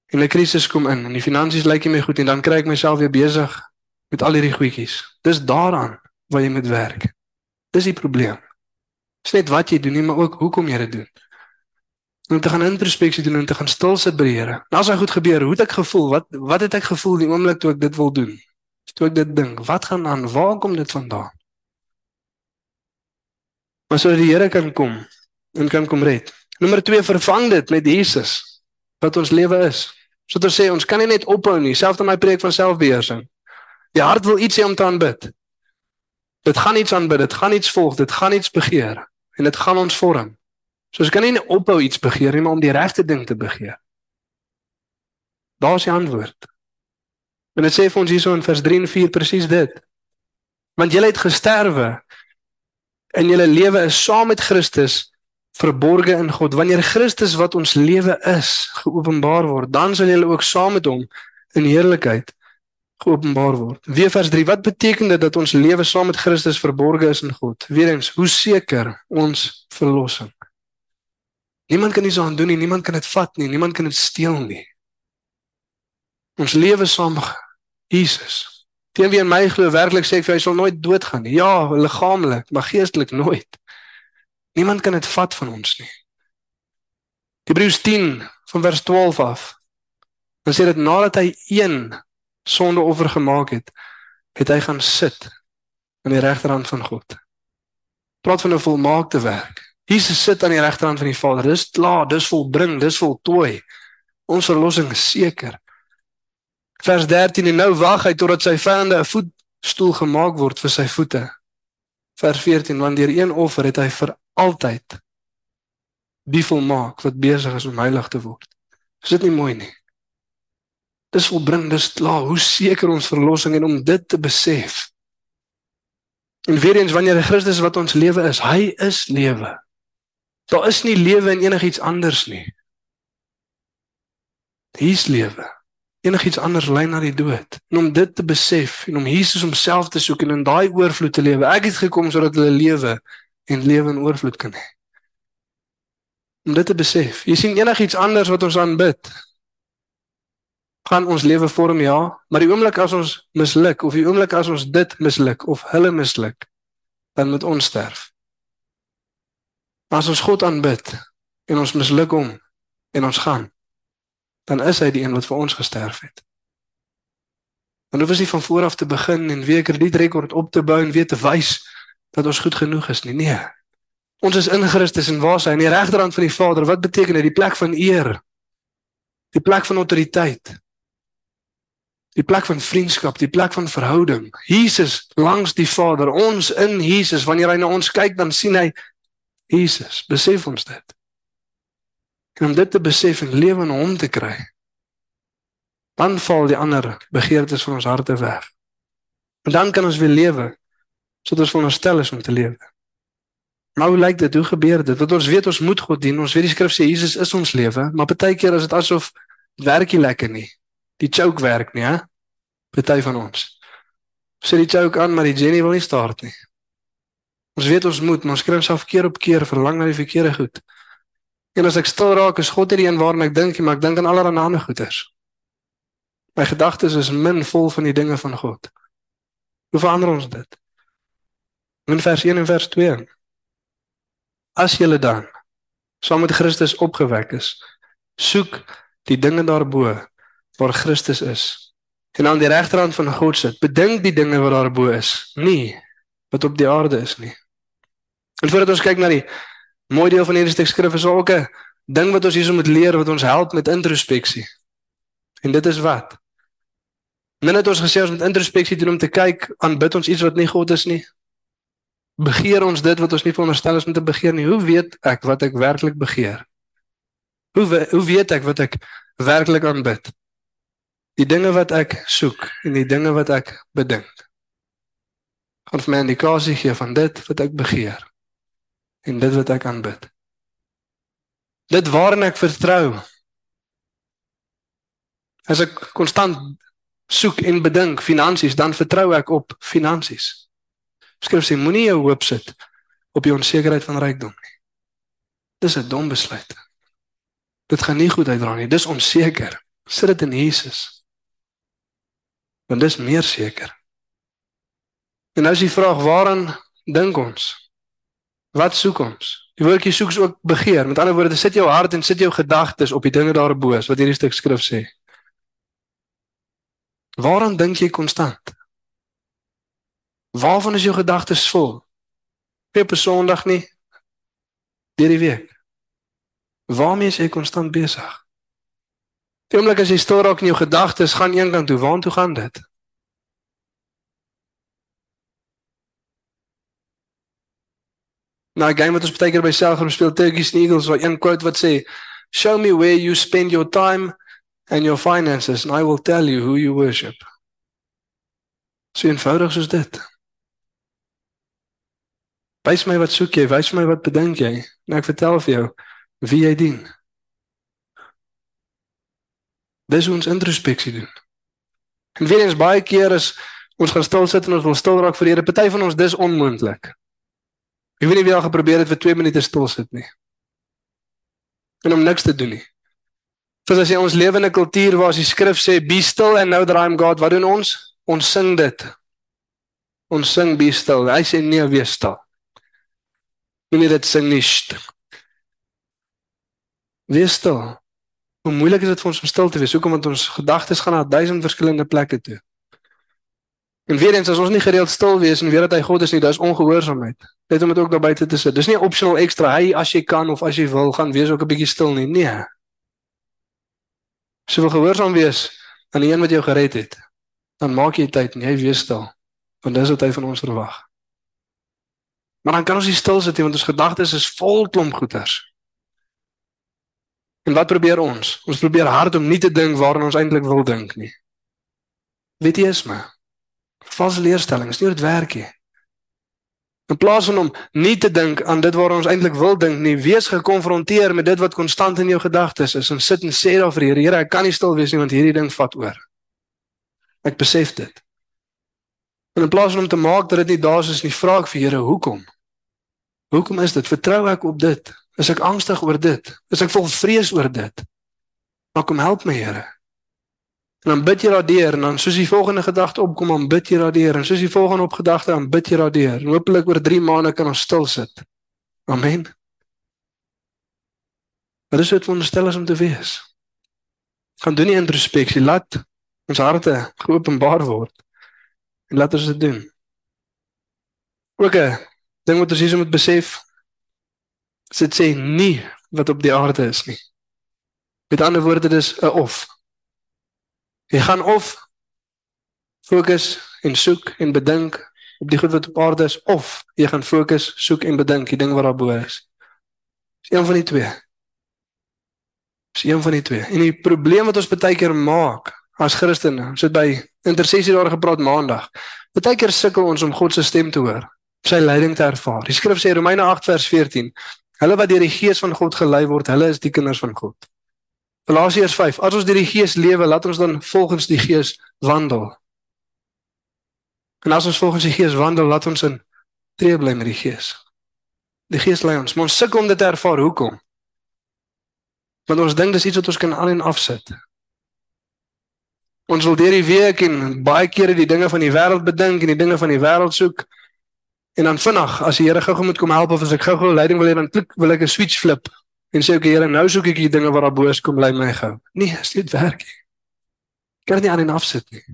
En 'n krisis kom in en die finansies lyk nie meer goed en dan kry ek myself weer besig met al hierdie goedjies. Dis daaraan waar jy moet werk. Dis die probleem. Dis net wat jy doen nie, maar ook hoekom jy dit doen. Om te gaan introspeksie doen en te gaan stil sit by die Here. Nou as dit goed gebeur, hoe het ek gevoel? Wat wat het ek gevoel die oomblik toe ek dit wil doen? Toe ek dit dink, wat gaan aan? Waar kom dit vandaan? Maar sodat die Here kan kom en kan kom red. Nommer 2 vervang dit met Jesus wat ons lewe is. Sodat ons sê ons kan nie net ophou nie, selfs in my preek van selfbeheersing. Die hart wil iets hê om te aanbid. Dit gaan iets aanbid, dit gaan iets volg, dit gaan iets begeer en dit gaan ons vorm. So ons kan nie ophou iets begeer nie, maar om die regte ding te begeer. Daar's die antwoord. En dit sê vir ons hierso in vers 3 en 4 presies dit. Want jy het gesterwe en jou lewe is saam met Christus verborge in God. Wanneer Christus wat ons lewe is geopenbaar word, dan sal jy ook saam met hom in heerlikheid geopenbaar word. Weer vers 3, wat beteken dit dat ons lewe saam met Christus verborge is in God? Weerens, hoe seker ons verlossing? Niemand kan iets aan doen nie, niemand kan dit vat nie, niemand kan dit steel nie. Ons lewe saam Jesus. Teen wie in my glo werklik sê ek vir hy sal nooit doodgaan nie. Ja, liggaamlik, maar geestelik nooit. Niemand kan dit vat van ons nie. Hebreërs 10 van vers 12 af. Dan sê dit nadat hy een sondeoffer gemaak het, het hy gaan sit aan die regterhand van God. Praat van 'n volmaakte werk. Jesus sit aan die regterhand van die Vader. Dis klaar, dis volbring, dis voltooi. Ons verlossing is seker. Vers 13 en nou wag hy totdat sy vyande 'n voetstoel gemaak word vir sy voete. Vers 14 want deur een offer het hy vir altyd die volmaak wat besig is om heilig te word. Is dit nie mooi nie? Dis volbring, dis klaar. Hoe seker ons verlossing en om dit te besef. En weer eens wanneer Christus wat ons lewe is, hy is lewe. Daar is nie lewe in enigiets anders nie. Hier's lewe. Enigiets anders lei na die dood. En om dit te besef en om Jesus homself te soek en in daai oorvloed te lewe. Ek het gekom sodat hulle lewe en lewe in oorvloed kan hê. Om dit te besef. Jy sien enigiets anders wat ons aanbid, gaan ons lewe vorm ja, maar die oomblik as ons misluk of die oomblik as ons dit misluk of hulle misluk, dan moet ons sterf. As ons God aanbid en ons misluk hom en ons gaan, dan is hy die een wat vir ons gesterf het. Dan hoef ons nie van voor af te begin en weer 'n kredietrekord op te bou en weer te wys dat ons goed genoeg is nie. Nee. Ons is in Christus en waar is hy? In die regterhand van die Vader. Wat beteken dit? Die plek van eer. Die plek van autoriteit die plek van vriendskap, die plek van verhouding. Jesus langs die Vader, ons in Jesus. Wanneer hy na ons kyk, dan sien hy Jesus. Besef ons dit. En om dit te besef en lewe in hom te kry, Dan val die ander begeertes van ons harte weg. En dan kan ons weer lewe soos ons veronderstel is om te lewe. Maar hoe lyk dit? Hoe gebeur dit? Want ons weet ons moet God dien. Ons weet die skrif sê Jesus is ons lewe, maar baie keer is dit asof dit werk nie lekker nie. Die choke werk nie, hè? Party van ons. Sit die choke aan, maar die Jenny wil nie start nie. Ons weet ons moet, maar ons kry onsself keer op keer verlang na die verkeerde goed. En as ek stil raak, is God nie die een waarna ek dink nie, maar ek dink aan allerlei ander goeters. My gedagtes is min vol van die dinge van God. Hoe verander ons dit? In vers 1 en vers 2. As julle dan saam met Christus opgewek is, soek die dinge daarbo waar Christus is en aan die regterhand van God sit. Bedink die dinge wat daarbo is, nie wat op die aarde is nie. En voordat ons kyk na die mooi deel van hierdie stuk skrif is ook 'n ding wat ons hierso moet leer wat ons help met introspeksie. En dit is wat? Net ons gesê ons moet introspeksie doen om te kyk aanbid ons iets wat nie God is nie. Begeer ons dit wat ons nie veronderstel is om te begeer nie. Hoe weet ek wat ek werklik begeer? Hoe hoe weet ek wat ek werklik aanbid? Die dinge wat ek soek en die dinge wat ek bedink. Gaan vir my indikasie gee van dit wat ek begeer en dit wat ek aanbid. Dit waarin ek vertrou. As ek konstant soek en bedink finansies, dan vertrou ek op finansies. Skrif sê moenie jou hoop sit op die onsekerheid van rykdom nie. Dis 'n dom besluit. Dit gaan nie goed uitdra nie. Dis onseker. Sit dit in Jesus. Want dis meer seker. En nou is die vraag waaraan dink ons? Wat soek ons? Die woordjie soek is ook begeer. Met ander woorde, sit jou hart en sit jou gedagtes op die dinge daarbo, wat hierdie stuk skrif sê. Waaraan dink jy konstant? Waarvan is jou gedagtes vol? Op 'n Sondag nie. Deur die week. Waarmee is jy konstant besig? Die oomblik as jy stil raak in jou gedagtes, gaan een kant toe. Waartoe gaan dit? Nou, game wat ons baie keer by selfgroep speel Turkish Eagles, waar een quote wat sê, "Show me where you spend your time and your finances and I will tell you who you worship." So eenvoudig soos dit. Wys my wat soek jy? Wys my wat bedink jy? Nou ek vertel vir jou wie jy dien. Dis ons introspeksie doen. En weer eens baie keer is ons gaan stil sit en ons wil stil raak vir die Here. Party van ons dis onmoontlik. Ek weet nie wie al geprobeer het vir 2 minute stil sit nie. En om niks te doen nie. Want as jy ons lewende kultuur waar as die skrif sê be still and know that I am God, wat doen ons? Ons sing dit. Ons sing be still. Hy sê nee, wees stil. Moenie dit sing nie. Wees stil. Hoe moeilik is dit vir ons om stil te wees? Hoekom want ons gedagtes gaan na duisend verskillende plekke toe. En weer eens as ons nie gereeld stil wees en weet dat hy God is nie, dis ongehoorsaamheid. Net om dit ook daar buite te sit. Dis nie optional extra hy as jy kan of as jy wil gaan wees ook 'n bietjie stil nie. Nee. As jy wil gehoorsaam wees aan die een wat jou gered het, dan maak jy tyd en jy wees stil. Want dis wat hy van ons verwag. Maar dan kan ons nie stil sit nie want ons gedagtes is vol klomp goeters. En wat probeer ons? Ons probeer hard om nie te dink waaraan ons eintlik wil dink nie. Weet jy is maar valse leerstellings, nie dit werk nie. In plaas van om nie te dink aan dit waaraan ons eintlik wil dink nie, wees gekonfronteer met dit wat konstant in jou gedagtes is en sit en sê daar vir die Here, Here, ek kan nie stil wees nie want hierdie ding vat oor. Ek besef dit. En in plaas van om te maak dat dit nie daar is nie, vra ek vir Here, hoekom? Hoekom is dit? Vertrou ek op dit? Is ek angstig oor dit? Is ek vol vrees oor dit? Maar kom help my, Here. En dan bid jy daardeur en dan soos die volgende gedagte opkom, dan bid jy daardeur en soos die volgende opgedagte dan bid jy daardeur. En hopelik oor 3 maande kan ons stil sit. Amen. Wat is dit wonderstel om te wees? Gaan doen die introspeksie, laat ons harte geopenbaar word en laat ons dit doen. Ook 'n ding wat ons hier moet besef, dit sê nie wat op die aarde is nie. Met ander woorde dis 'n of. Jy gaan of fokus en soek en bedink op die goed wat op aarde is of jy gaan fokus, soek en bedink die ding wat daarbo is. Dis een van die twee. Dis een van die twee. En die probleem wat ons baie keer maak as Christene. Ons het by intersessie daar gepraat maandag. Partykeer sukkel ons om God se stem te hoor, sy leiding te ervaar. Die skrif sê Romeine 8 vers 14: Hulle wat deur die Gees van God gelei word, hulle is die kinders van God. Galasiërs 5: As ons deur die Gees lewe, laat ons dan volgens die Gees wandel. En as ons volgens die Gees wandel, laat ons in tree bly met die Gees. Die Gees lei ons, maar ons sukkel om dit te ervaar. Hoekom? Want ons dink dis iets wat ons kan aan en afsit. Ons wil deur die week en baie kere die dinge van die wêreld bedink en die dinge van die wêreld soek. En dan vinnig, as die Here gou-gou moet kom help of as ek gou-gou leiding wil hê, dan klik wil ek 'n switch flip en sê ek Here, nou soek ek die dinge wat daar bo is kom lei my gou. Nee, dit werk nie. Kan dit nie aan en afsit nie.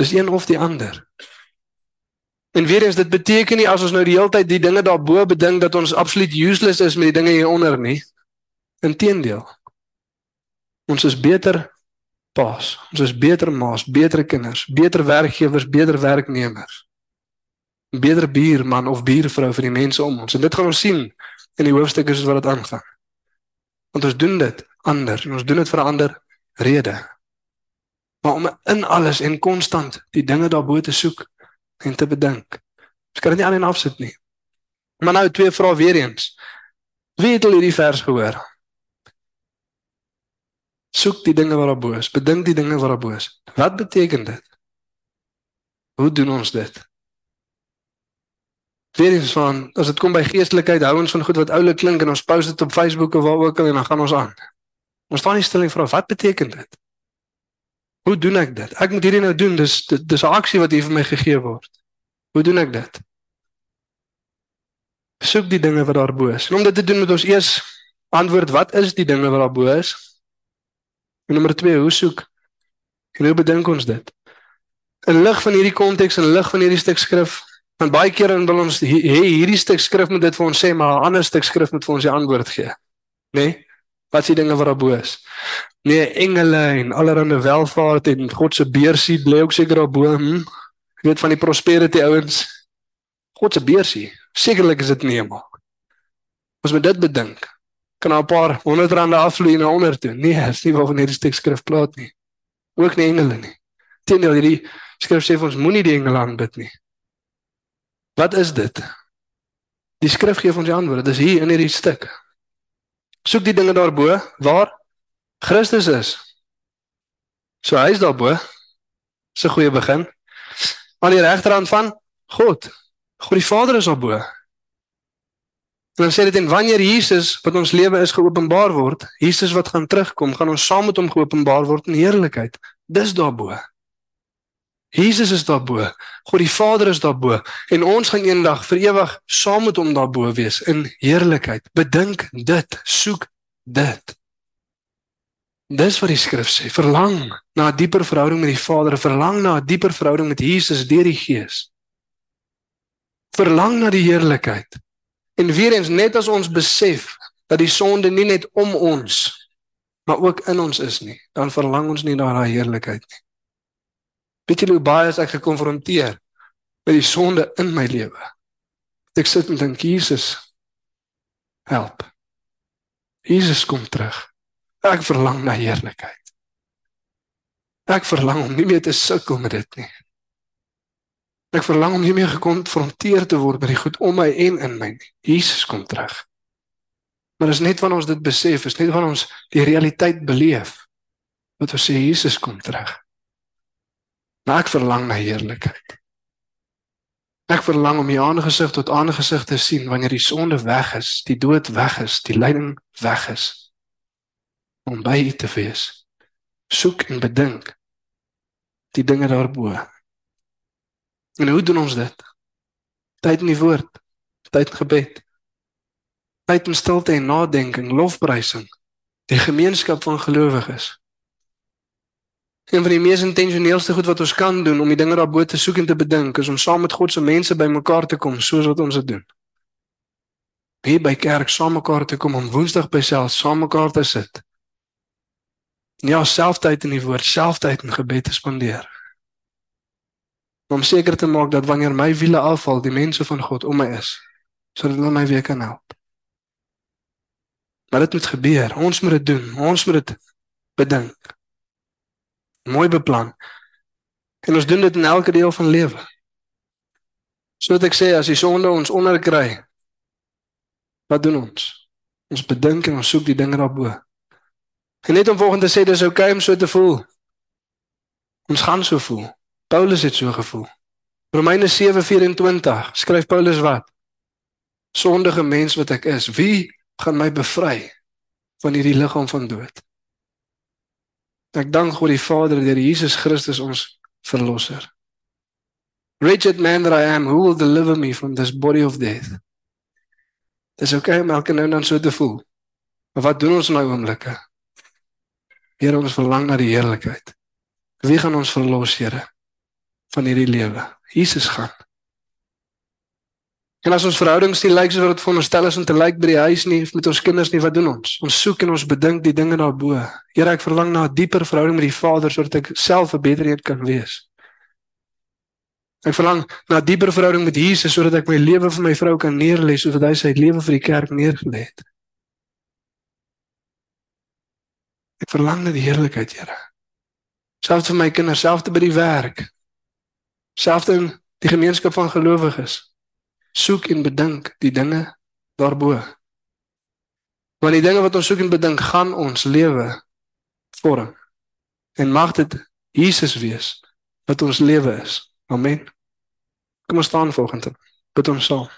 Dis een of die ander. En weer eens dit beteken nie as ons nou die hele tyd die dinge daarbo bedink dat ons absoluut useless is met die dinge hieronder nie. Inteendeel. Ons is beter paas. Ons is beter maas, beter kinders, beter werkgewers, beter werknemers. Beter buurman of buurvrou vir die mense om ons. En dit gaan ons sien in die hoofstukke soos wat dit aangaan. Want ons doen dit anders en ons doen dit vir 'n ander rede. Maar om in alles en konstant die dinge daarbo te soek en te bedink. Ons kan dit nie aan en afsit nie. Maar nou twee vrae weer eens. Wie het al hierdie vers gehoor? Soek die dinge wat daarbo is, bedink die dinge wat daarbo is. Wat beteken dit? Hoe doen ons dit? Eens van as dit kom by geestelikheid, hou ons van goed wat oulik klink en ons post dit op Facebook of waar ook al en dan gaan ons aan. Ons staan nie stil en vra wat beteken dit? Hoe doen ek dit? Ek moet hierdie nou doen. Dis dis 'n aksie wat hier vir my gegee word. Hoe doen ek dit? Soek die dinge wat daarbo is. En om dit te doen moet ons eers antwoord wat is die dinge wat daarbo is? En nommer 2, hoe soek? En hoe bedink ons dit? In lig van hierdie konteks en lig van hierdie stuk skrif, want baie kere dan wil ons hê hierdie stuk skrif moet dit vir ons sê, maar 'n ander stuk skrif moet vir ons die antwoord gee. Né? Nee? Wat is die dinge wat daarbo is? Nee, engele en allerlei welvaart en God se beursie lê ook seker daarbo. Hm? Jy weet van die prosperity ouens. God se beursie. Sekerlik is dit nie eenmal. Ons moet dit bedink. Kan 'n paar honderd rande afvloei na onder toe. Nee, is nie waarvan hierdie stuk skrif praat nie. Ook nie engele nie. Teendeel hierdie skrif sê ons moenie die engele aanbid nie. Wat is dit? Die skrif gee ons die antwoord. Dit is hier in hierdie stuk. Soek die dinge daarbo waar Christus is. So hy is daarbo. Dis 'n goeie begin. Aan die regterhand van God. God die Vader is daarbo. En dan sê dit en wanneer Jesus wat ons lewe is geopenbaar word, Jesus wat gaan terugkom, gaan ons saam met hom geopenbaar word in heerlikheid. Dis daarbo. Jesus is daarbo. God die Vader is daarbo en ons gaan eendag vir ewig saam met hom daarbo wees in heerlikheid. Bedink dit, soek dit. Dis wat die skrif sê. Verlang na 'n dieper verhouding met die Vader, verlang na 'n dieper verhouding met Jesus deur die Gees. Verlang na die heerlikheid. En weer eens net as ons besef dat die sonde nie net om ons maar ook in ons is nie, dan verlang ons nie na daai heerlikheid nie. Weet julle hoe baie as ek gekonfronteer met die sonde in my lewe? Ek sit en dink Jesus help. Jesus kom terug. Ek verlang na heerlikheid. Ek verlang om nie meer te sukkel met dit nie. Ek verlang om nie meer gekonfronteer te word met die goed om my en in my nie. Jesus kom terug. Maar is net wanneer ons dit besef, is net wanneer ons die realiteit beleef wat ons sê Jesus kom terug. Maar ek verlang na heerlikheid. Ek verlang om die aangesig tot aangesig te sien wanneer die sonde weg is, die dood weg is, die lyding weg is. Om by U te wees. Soek en bedink die dinge daarbo. En hoe doen ons dit? Tyd in die woord, tyd in gebed. Tyd in stilte en nadenking, lofprysing, die gemeenskap van gelowiges. Een van die mees intentioneelste goed wat ons kan doen om die dinge daarbo te soek en te bedink, is om saam met God se mense bymekaar te kom soos wat ons dit doen. Hier by kerk saam mekaar te kom om Woensdag by self saam mekaar te sit. Ja, selftyd in die woord, selftyd in gebed te spandeer. Om seker te maak dat wanneer my wiele afval, die mense van God om my is, sodat hulle my weer kan help. Maar dit moet gebeur. Ons moet dit doen. Ons moet dit bedink. Mooi beplan. En ons doen dit in elke deel van lewe. Soos ek sê, as die sonde ons onderkry, wat doen ons? Ons bedink en ons soek die dinge daarbo. En net om volgende te sê dis oukei okay om so te voel. Ons gaan so voel. Paulus het so gevoel. Romeine 7:24 skryf Paulus wat? Sondige mens wat ek is, wie gaan my bevry van hierdie liggaam van dood? Ek dank God die Vader deur Jesus Christus ons verlosser. Wretched man that I am, who will deliver me from this body of death? Dis okay om elke nou en dan so te voel. Maar wat doen ons nou oomblikke? Here ons verlang na die heerlikheid. Wie gaan ons verlos, Here, van hierdie lewe? Jesus gaan. En as ons verhoudings nie lyk soos wat dit veronderstel is om te lyk by die huis nie, met ons kinders nie, wat doen ons? Ons soek en ons bedink die dinge daarbo. Here, ek verlang na 'n dieper verhouding met die Vader sodat ek self 'n beter een kan wees. Ek verlang na 'n dieper verhouding met Jesus sodat ek my lewe vir my vrou kan neerlê soos wat hy sy lewe vir die kerk neergelê het. Ek verlang na die heerlikheid, Here. Selfs vir my kinders, selfs by die werk. Selfs in die gemeenskap van gelowiges. Soek en bedink die dinge daarbo. Want die dinge wat ons soek en bedink gaan ons lewe vorm. En mag dit Jesus wees wat ons lewe is. Amen. Kom ons staan volgende. Bid ons saam.